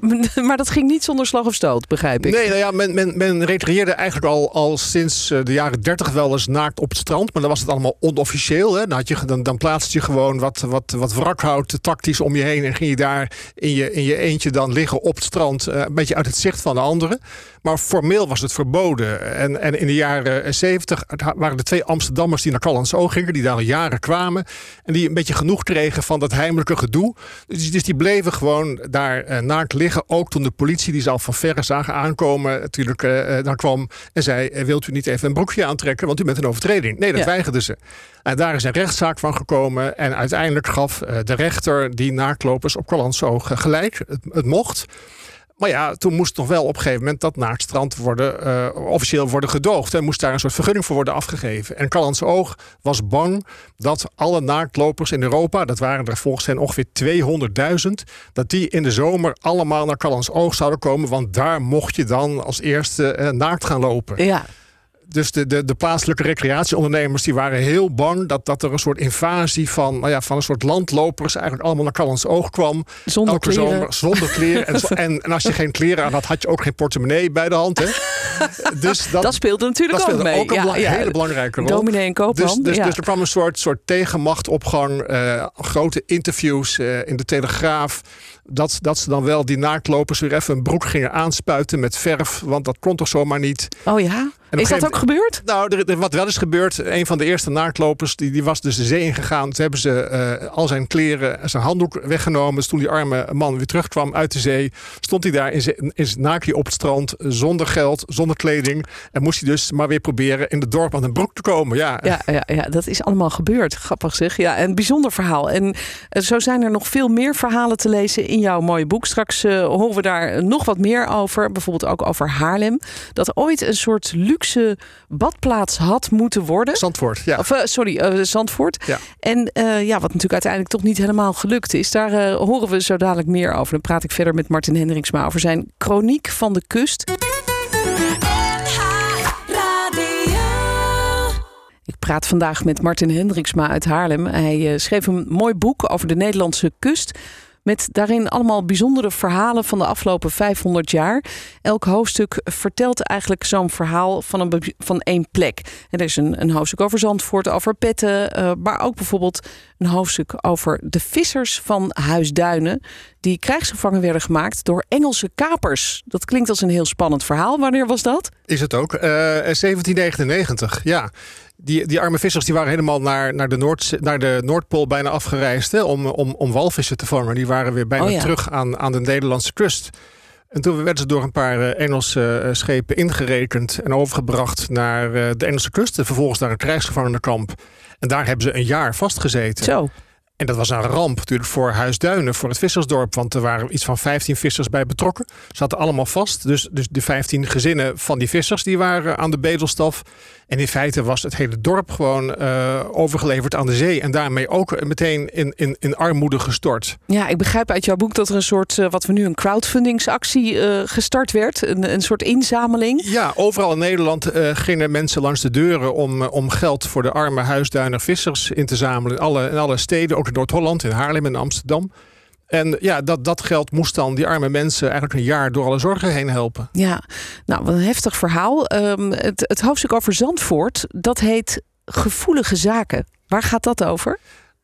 Maar, maar dat ging niet zonder slag of stoot, begrijp ik. Nee, nou ja, men, men, men recreëerde eigenlijk al, al sinds eh, de jaren 30 wel eens naakt op het strand. Maar dan was het allemaal onofficieel. Hè? Dan, had je, dan, dan plaatste je gewoon wat, wat, wat wrakhout tactisch om je heen. En ging je daar in je, in je eentje dan liggen op het strand. eh, een beetje uit het zicht van de anderen. Maar formeel was het verboden. En, en in de jaren 70 waren er twee Amsterdammers die naar Callans Oog gingen. Die daar al jaren kwamen. En die een beetje genoeg kregen van dat heimelijke gedoe. Dus, dus die bleven gewoon daar eh, naakt liggen. Ook toen de politie, die ze al van verre zagen aankomen, natuurlijk eh, eh, daar kwam en zei: Wilt u niet even een broekje aantrekken? Want u bent een overtreding. Nee, dat Ja. weigerden ze. En daar is een rechtszaak van gekomen. En uiteindelijk gaf de rechter die naaktlopers op Oog eh, gelijk. Het, het mocht. Maar ja, toen moest nog wel op een gegeven moment dat naaktstrand worden, eh, officieel worden gedoogd. En moest daar een soort vergunning voor worden afgegeven. En Callans Oog was bang dat alle naaktlopers in Europa, dat waren er volgens hen ongeveer 200.000, dat die in de zomer allemaal naar Callans Oog zouden komen. Want daar mocht je dan als eerste eh, naakt gaan lopen. Ja, Dus de, de, de plaatselijke recreatieondernemers die waren heel bang dat, dat er een soort invasie van, nou ja, van een soort landlopers eigenlijk allemaal naar Callans Oog kwam. zonder Elke kleren. zomer zonder kleren. En, en, en als je geen kleren aan had, had je ook geen portemonnee bij de hand. Hè? Dus dat, Dat speelde natuurlijk dat ook speelde mee. ook een Ja, bela- ja. hele belangrijke rol. Dominee en koopman. Dus, dus, ja. dus er kwam een soort, soort tegenmachtopgang, eh, grote interviews eh, in de Telegraaf. Dat, dat ze dan wel die naaktlopers weer even een broek gingen aanspuiten met verf. Want dat kon toch zomaar niet. oh ja? Is dat ook gebeurd? Nou, er, er- wat wel is gebeurd, een van de eerste naaktlopers, die, die was dus de zee ingegaan. Toen hebben ze eh, al zijn kleren en zijn handdoek weggenomen. Dus toen die arme man weer terugkwam uit de zee, stond hij daar in zijn, naakje op het strand, zonder geld, zonder kleding. En moest hij dus maar weer proberen in het dorp aan een broek te komen. Ja, Ja, ja, ja, dat is allemaal gebeurd. Grappig zeg. Ja, een bijzonder verhaal. En eh, zo zijn er nog veel meer verhalen te lezen in jouw mooie boek. Straks eh, horen we daar nog wat meer over. Bijvoorbeeld ook over Haarlem. Dat ooit een soort luxe badplaats had moeten worden. Zandvoort, ja. Of, eh, sorry, eh, Zandvoort. Ja. En eh, ja, wat natuurlijk uiteindelijk toch niet helemaal gelukt is. Daar horen we zo dadelijk meer over. Dan praat ik verder met Martin Hendriksma over zijn Chroniek van de Kust. Ik praat vandaag met Martin Hendriksma uit Haarlem. Hij schreef een mooi boek over de Nederlandse kust. Met daarin allemaal bijzondere verhalen van de afgelopen 500 jaar. Elk hoofdstuk vertelt eigenlijk zo'n verhaal van, een, van één plek. Er is een, een hoofdstuk over Zandvoort, over Petten. eh, maar ook bijvoorbeeld een hoofdstuk over de vissers van Huisduinen. Die krijgsgevangen werden gemaakt door Engelse kapers. Dat klinkt als een heel spannend verhaal. Wanneer was dat? Is het ook. Eh 1799, ja. Die, die arme vissers die waren helemaal naar, naar, de, Noord, naar de Noordpool bijna afgereisd hè, om, om, om walvissen te vangen. Die waren weer bijna Oh ja. terug aan, aan de Nederlandse kust. En toen werden ze door een paar eh, Engelse eh, schepen ingerekend en overgebracht naar eh, de Engelse kust. En vervolgens naar een krijgsgevangenenkamp. En daar hebben ze een jaar vastgezeten. Zo. En dat was een ramp natuurlijk voor Huisduinen, voor het vissersdorp. Want er waren iets van 15 vissers bij betrokken. Ze zaten allemaal vast. Dus, dus de 15 gezinnen van die vissers die waren aan de bedelstaf. En in feite was het hele dorp gewoon eh, overgeleverd aan de zee. En daarmee ook meteen in, in, in armoede gestort. Ja, ik begrijp uit jouw boek dat er een soort, eh, wat we nu een crowdfundingsactie eh, gestart werd. Een, een soort inzameling. Ja, overal in Nederland gingen mensen langs de deuren om, om geld voor de arme huisduiner vissers in te zamelen. In alle, in alle steden, ook in Noord-Holland, in Haarlem en Amsterdam. En ja, dat, dat geld moest dan die arme mensen eigenlijk een jaar door alle zorgen heen helpen. Ja, nou, wat een heftig verhaal. Ehm, het, het hoofdstuk over Zandvoort, dat heet Gevoelige Zaken. Waar gaat dat over?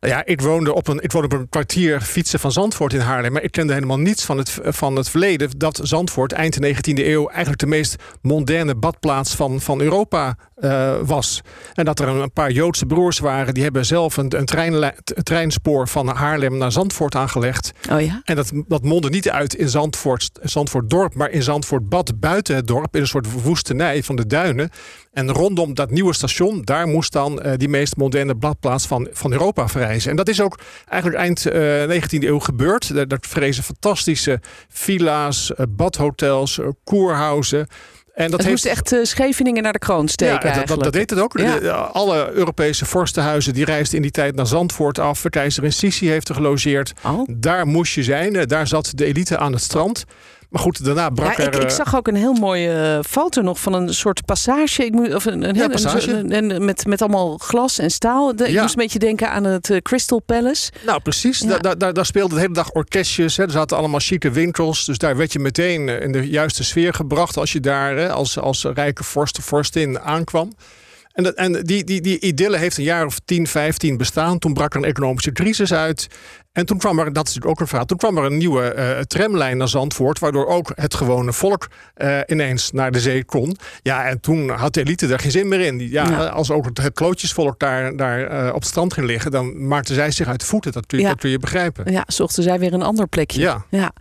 Nou ja, ik woonde, op een, ik woonde op een kwartier fietsen van Zandvoort in Haarlem. Maar ik kende helemaal niets van het, van het verleden. Dat Zandvoort eind de 19e eeuw eigenlijk de meest moderne badplaats van, van Europa eh, was. En dat er een, een paar Joodse broers waren. Die hebben zelf een, een, treinlijn- een treinspoor van Haarlem naar Zandvoort aangelegd. Oh ja? En dat, dat mondde niet uit in Zandvoort, Zandvoort dorp, maar in Zandvoort bad buiten het dorp. In een soort woestenij van de duinen. En rondom dat nieuwe station, daar moest dan eh, die meest moderne bladplaats van, van Europa verrijzen. En dat is ook eigenlijk eind eh 19e eeuw gebeurd. Daar, daar vrezen fantastische villa's, eh, badhotels, eh, koerhuizen. En dat het heeft moest echt eh, Scheveningen naar de kroon steken ja, dat, dat, dat deed het ook. Ja. De- alle Europese vorstenhuizen die reisden in die tijd naar Zandvoort af. Keizer in Sissi heeft er gelogeerd. Oh. Daar moest je zijn. Eh, Daar zat de elite aan het strand. Maar goed, daarna brak Ja, ik, er... ik eh, zag ook een heel mooie eh, foto nog van een soort passage. Ik moet, of een, een, Ja, passage. een- een- met, met allemaal glas en staal. De- Ik moest een beetje denken aan het eh, Crystal Palace. Nou, precies. Daar, daar, daar, daar speelden de hele dag orkestjes. Hè. Er zaten allemaal chique winkels. Dus daar werd je meteen in de juiste sfeer gebracht... als je daar hè, als, als rijke vorst of vorstin aankwam. En, dat, en die, die, die idylle heeft een jaar of 10, 15 bestaan. Toen brak er een economische crisis uit. En toen kwam er, dat is natuurlijk ook een verhaal... toen kwam er een nieuwe eh, tramlijn naar Zandvoort... waardoor ook het gewone volk eh, ineens naar de zee kon. Ja, en toen had de elite er geen zin meer in. Ja, Ja. Als ook het, het klootjesvolk daar, daar eh, op het strand ging liggen... dan maakten zij zich uit de voeten. Dat kun je, Ja. dat kun je begrijpen. Ja, zochten zij weer een ander plekje. Ja. Ja.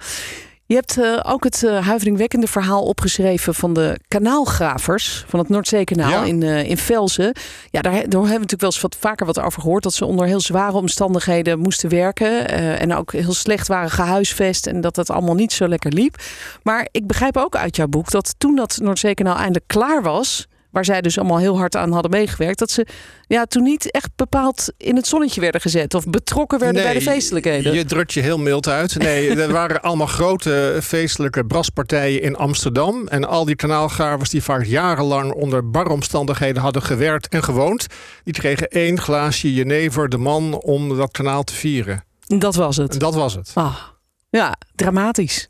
Je hebt eh, ook het eh, huiveringwekkende verhaal opgeschreven van de kanaalgravers van het Noordzeekanaal Ja. in, eh, in Velzen. Ja, daar, daar hebben we natuurlijk wel eens wat vaker wat over gehoord. Dat ze onder heel zware omstandigheden moesten werken. en ook heel slecht waren gehuisvest. En dat dat allemaal niet zo lekker liep. Maar ik begrijp ook uit jouw boek dat toen dat Noordzeekanaal eindelijk klaar was. Waar zij dus allemaal heel hard aan hadden meegewerkt. Dat ze ja, toen niet echt bepaald in het zonnetje werden gezet. Of betrokken werden bij de feestelijkheden. Je drukt je heel mild uit. Nee, er waren allemaal grote feestelijke braspartijen in Amsterdam. En al die kanaalgravers die vaak jarenlang onder barre omstandigheden hadden gewerkt en gewoond... die kregen één glaasje jenever de man om dat kanaal te vieren. Dat was het. Dat was het. Ah, ja, dramatisch.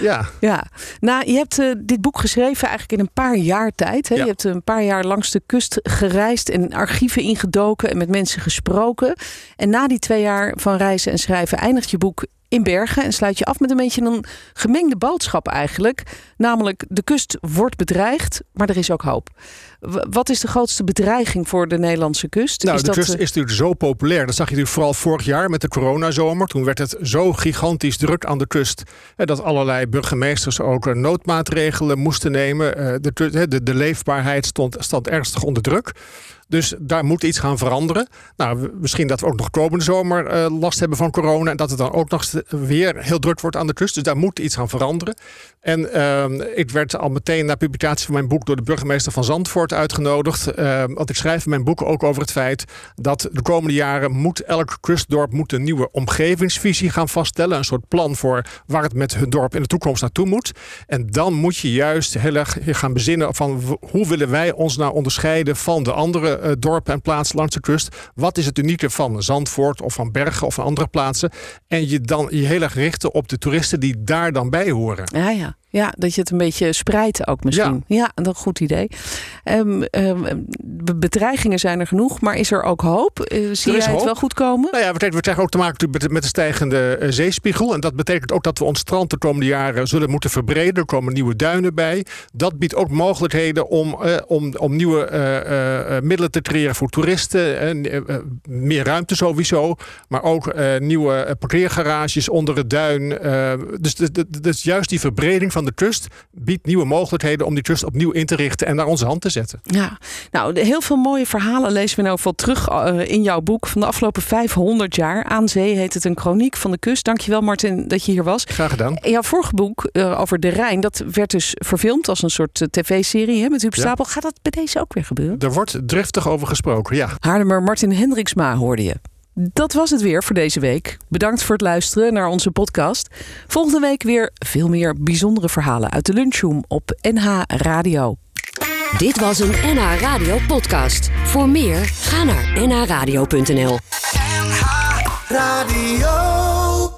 Ja, Ja, nou, je hebt eh, dit boek geschreven eigenlijk in een paar jaar tijd. Hè? Ja. Je hebt een paar jaar langs de kust gereisd en archieven ingedoken en met mensen gesproken. En na die twee jaar van reizen en schrijven eindigt je boek in Bergen en sluit je af met een beetje een gemengde boodschap eigenlijk. Namelijk, de kust wordt bedreigd, maar er is ook hoop. Wat is de grootste bedreiging voor de Nederlandse kust? nou, is de dat, kust eh, is natuurlijk zo populair. Dat zag je natuurlijk vooral vorig jaar met de coronazomer. Toen werd het zo gigantisch druk aan de kust... dat allerlei burgemeesters ook eh, noodmaatregelen moesten nemen. Eh, de, de leefbaarheid stond, stond ernstig onder druk. Dus daar moet iets gaan veranderen. Nou, misschien dat we ook nog komende zomer eh, last hebben van corona... en dat het dan ook nog weer heel druk wordt aan de kust. Dus daar moet iets gaan veranderen. En ehm, ik werd al meteen na publicatie van mijn boek... door de burgemeester van Zandvoort uitgenodigd. Ehm, want ik schrijf in mijn boek ook over het feit... dat de komende jaren moet elk kustdorp moet een nieuwe omgevingsvisie gaan vaststellen. Een soort plan voor waar het met hun dorp in de toekomst naartoe moet. En dan moet je juist heel erg gaan bezinnen van... hoe willen wij ons nou onderscheiden van de andere eh, dorpen en plaatsen langs de kust? Wat is het unieke van Zandvoort of van Bergen of van andere plaatsen? En je dan je heel erg richten op de toeristen die daar dan bij horen. Ja, ja. Ja, dat je het een beetje spreidt ook misschien. Ja, dat is een goed idee. Be- bedreigingen zijn er genoeg, maar is er ook hoop? Eh, zie jij het wel goed komen? Nou ja, we krijgen, we krijgen ook te maken met, met de stijgende eh, zeespiegel. En dat betekent ook dat we ons strand de komende jaren zullen moeten verbreden. Er komen nieuwe duinen bij. Dat biedt ook mogelijkheden om, eh, om, om nieuwe middelen te creëren voor toeristen. Eh, meer ruimte sowieso. Maar ook nieuwe parkeergarages onder het duin. Dus- dus juist die verbreding van de kust biedt nieuwe mogelijkheden om die kust opnieuw in te richten en naar onze hand te zetten. Ja, nou, heel veel mooie verhalen lezen we elk geval terug eh, in jouw boek van de afgelopen 500 jaar. Aan Zee heet het een chroniek van de kust. Dankjewel Martin dat je hier was. Graag gedaan. En jouw vorige boek eh, over de Rijn, dat werd dus verfilmd als een soort eh, tv-serie met Huub Ja. Stapel. Gaat dat bij deze ook weer gebeuren? Er wordt driftig over gesproken, ja. Haarlemmer Martin Hendriksma hoorde je. Dat was het weer voor deze week. Bedankt voor het luisteren naar onze podcast. Volgende week weer veel meer bijzondere verhalen uit de lunchroom op NH Radio. Dit was een NH Radio podcast. Voor meer, ga naar nhradio.nl. Radio.